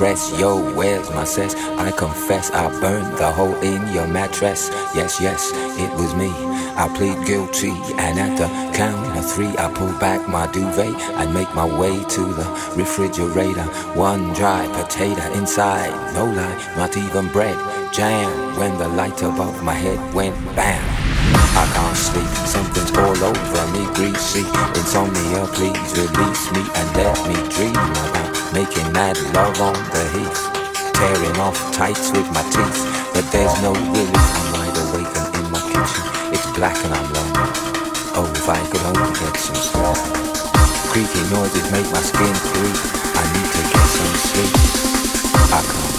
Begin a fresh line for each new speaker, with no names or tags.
rest. Yo, where's my cess? I confess I burned the hole in your mattress. Yes, yes, it was me. I plead guilty, and at the count of three, I pull back my duvet and make my way to the refrigerator. One dry potato inside, no lie, not even bread. Jam when the light above my head went bam. I can't sleep, something's all over me, greasy. Insomnia, please release me and let me dream about making mad love on the heath. Tearing off tights with my teeth, but there's no relief. I'm wide awake and in my kitchen. It's black and I'm lonely. Oh, if I could only get some sleep. Creaky noises make my skin creep. I need to get some sleep.